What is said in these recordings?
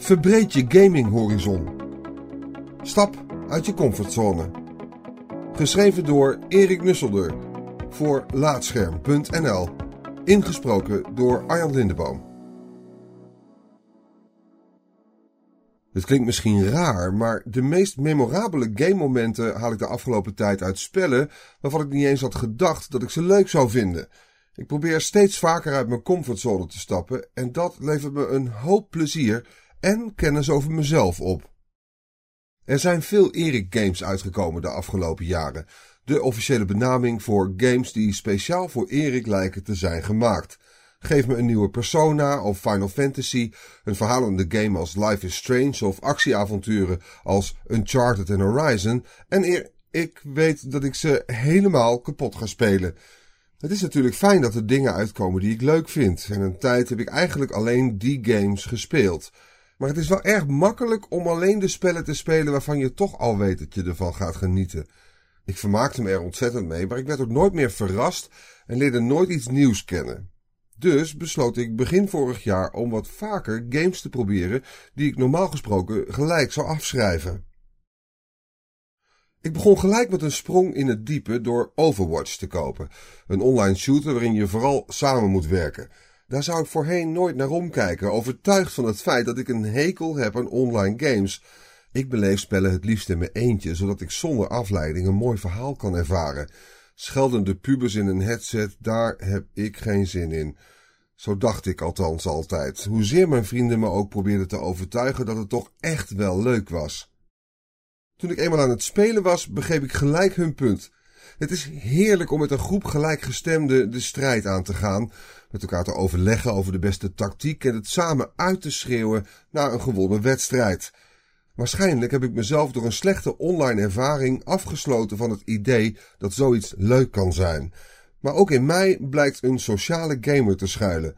Verbreed je gaming horizon. Stap uit je comfortzone. Geschreven door Erik Nusselder voor Laatscherm.nl. Ingesproken door Arjan Lindeboom. Het klinkt misschien raar, maar de meest memorabele game-momenten haal ik de afgelopen tijd uit spellen waarvan ik niet eens had gedacht dat ik ze leuk zou vinden. Ik probeer steeds vaker uit mijn comfortzone te stappen en dat levert me een hoop plezier en kennis over mezelf op. Er zijn veel Erik Games uitgekomen de afgelopen jaren, de officiële benaming voor games die speciaal voor Erik lijken te zijn gemaakt. Geef me een nieuwe Persona of Final Fantasy, een verhalende game als Life is Strange of actieavonturen als Uncharted en Horizon en ik weet dat ik ze helemaal kapot ga spelen. Het is natuurlijk fijn dat er dingen uitkomen die ik leuk vind en een tijd heb ik eigenlijk alleen die games gespeeld. Maar het is wel erg makkelijk om alleen de spellen te spelen waarvan je toch al weet dat je ervan gaat genieten. Ik vermaakte me er ontzettend mee, maar ik werd ook nooit meer verrast en leerde nooit iets nieuws kennen. Dus besloot ik begin vorig jaar om wat vaker games te proberen die ik normaal gesproken gelijk zou afschrijven. Ik begon gelijk met een sprong in het diepe door Overwatch te kopen, een online shooter waarin je vooral samen moet werken. Daar zou ik voorheen nooit naar omkijken, overtuigd van het feit dat ik een hekel heb aan online games. Ik beleef spellen het liefst in mijn eentje, zodat ik zonder afleiding een mooi verhaal kan ervaren. Scheldende pubers in een headset, daar heb ik geen zin in. Zo dacht ik althans altijd, hoezeer mijn vrienden me ook probeerden te overtuigen dat het toch echt wel leuk was. Toen ik eenmaal aan het spelen was, begreep ik gelijk hun punt. Het is heerlijk om met een groep gelijkgestemden de strijd aan te gaan, met elkaar te overleggen over de beste tactiek en het samen uit te schreeuwen naar een gewonnen wedstrijd. Waarschijnlijk heb ik mezelf door een slechte online ervaring afgesloten van het idee dat zoiets leuk kan zijn. Maar ook in mij blijkt een sociale gamer te schuilen.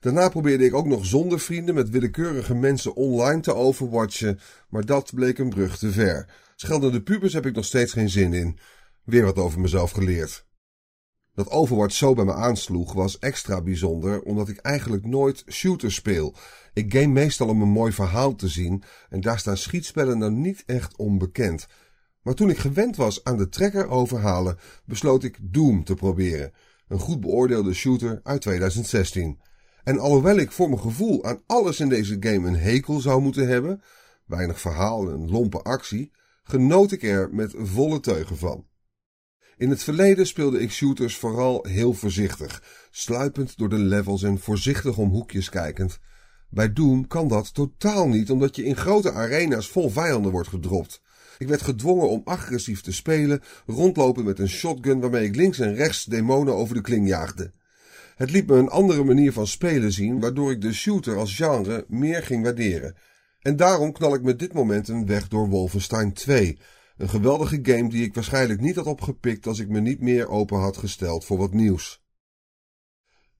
Daarna probeerde ik ook nog zonder vrienden met willekeurige mensen online te overwatchen, maar dat bleek een brug te ver. Scheldende pubers heb ik nog steeds geen zin in. Weer wat over mezelf geleerd. Dat Overwatch zo bij me aansloeg was extra bijzonder omdat ik eigenlijk nooit shooters speel. Ik game meestal om een mooi verhaal te zien en daar staan schietspellen dan niet echt onbekend. Maar toen ik gewend was aan de trekker overhalen, besloot ik Doom te proberen. Een goed beoordeelde shooter uit 2016. En alhoewel ik voor mijn gevoel aan alles in deze game een hekel zou moeten hebben, weinig verhaal en lompe actie, genoot ik er met volle teugen van. In het verleden speelde ik shooters vooral heel voorzichtig, sluipend door de levels en voorzichtig om hoekjes kijkend. Bij Doom kan dat totaal niet, omdat je in grote arena's vol vijanden wordt gedropt. Ik werd gedwongen om agressief te spelen, rondlopen met een shotgun waarmee ik links en rechts demonen over de kling jaagde. Het liet me een andere manier van spelen zien, waardoor ik de shooter als genre meer ging waarderen. En daarom knal ik met dit moment een weg door Wolfenstein 2, een geweldige game die ik waarschijnlijk niet had opgepikt als ik me niet meer open had gesteld voor wat nieuws.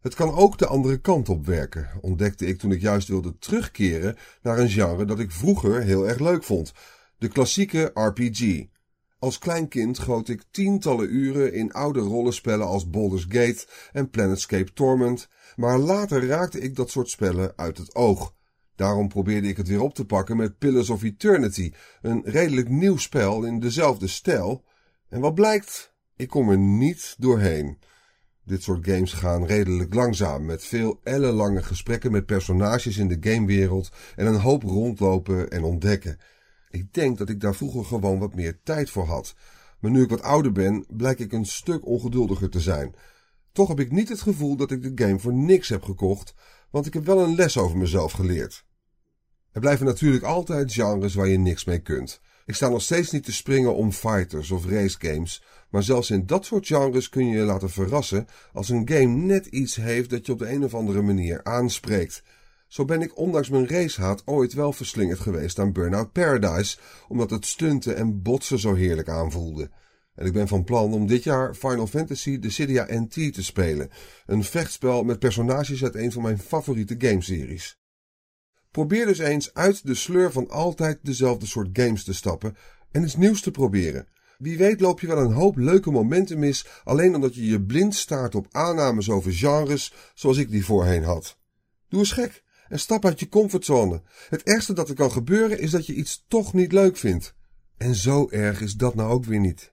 Het kan ook de andere kant op werken, ontdekte ik toen ik juist wilde terugkeren naar een genre dat ik vroeger heel erg leuk vond, de klassieke RPG. Als klein kind goot ik tientallen uren in oude rollenspellen als Baldur's Gate en Planetscape Torment, maar later raakte ik dat soort spellen uit het oog. Daarom probeerde ik het weer op te pakken met Pillars of Eternity, een redelijk nieuw spel in dezelfde stijl. En wat blijkt? Ik kom er niet doorheen. Dit soort games gaan redelijk langzaam, met veel ellenlange gesprekken met personages in de gamewereld en een hoop rondlopen en ontdekken. Ik denk dat ik daar vroeger gewoon wat meer tijd voor had. Maar nu ik wat ouder ben, blijk ik een stuk ongeduldiger te zijn. Toch heb ik niet het gevoel dat ik de game voor niks heb gekocht, want ik heb wel een les over mezelf geleerd. Er blijven natuurlijk altijd genres waar je niks mee kunt. Ik sta nog steeds niet te springen om fighters of race games, maar zelfs in dat soort genres kun je je laten verrassen als een game net iets heeft dat je op de een of andere manier aanspreekt. Zo ben ik ondanks mijn racehaat ooit wel verslingerd geweest aan Burnout Paradise, omdat het stunten en botsen zo heerlijk aanvoelde. En ik ben van plan om dit jaar Final Fantasy Dissidia NT te spelen, een vechtspel met personages uit een van mijn favoriete gameseries. Probeer dus eens uit de sleur van altijd dezelfde soort games te stappen en iets nieuws te proberen. Wie weet loop je wel een hoop leuke momenten mis, alleen omdat je je blind staart op aannames over genres zoals ik die voorheen had. Doe eens gek en stap uit je comfortzone. Het ergste dat er kan gebeuren is dat je iets toch niet leuk vindt. En zo erg is dat nou ook weer niet.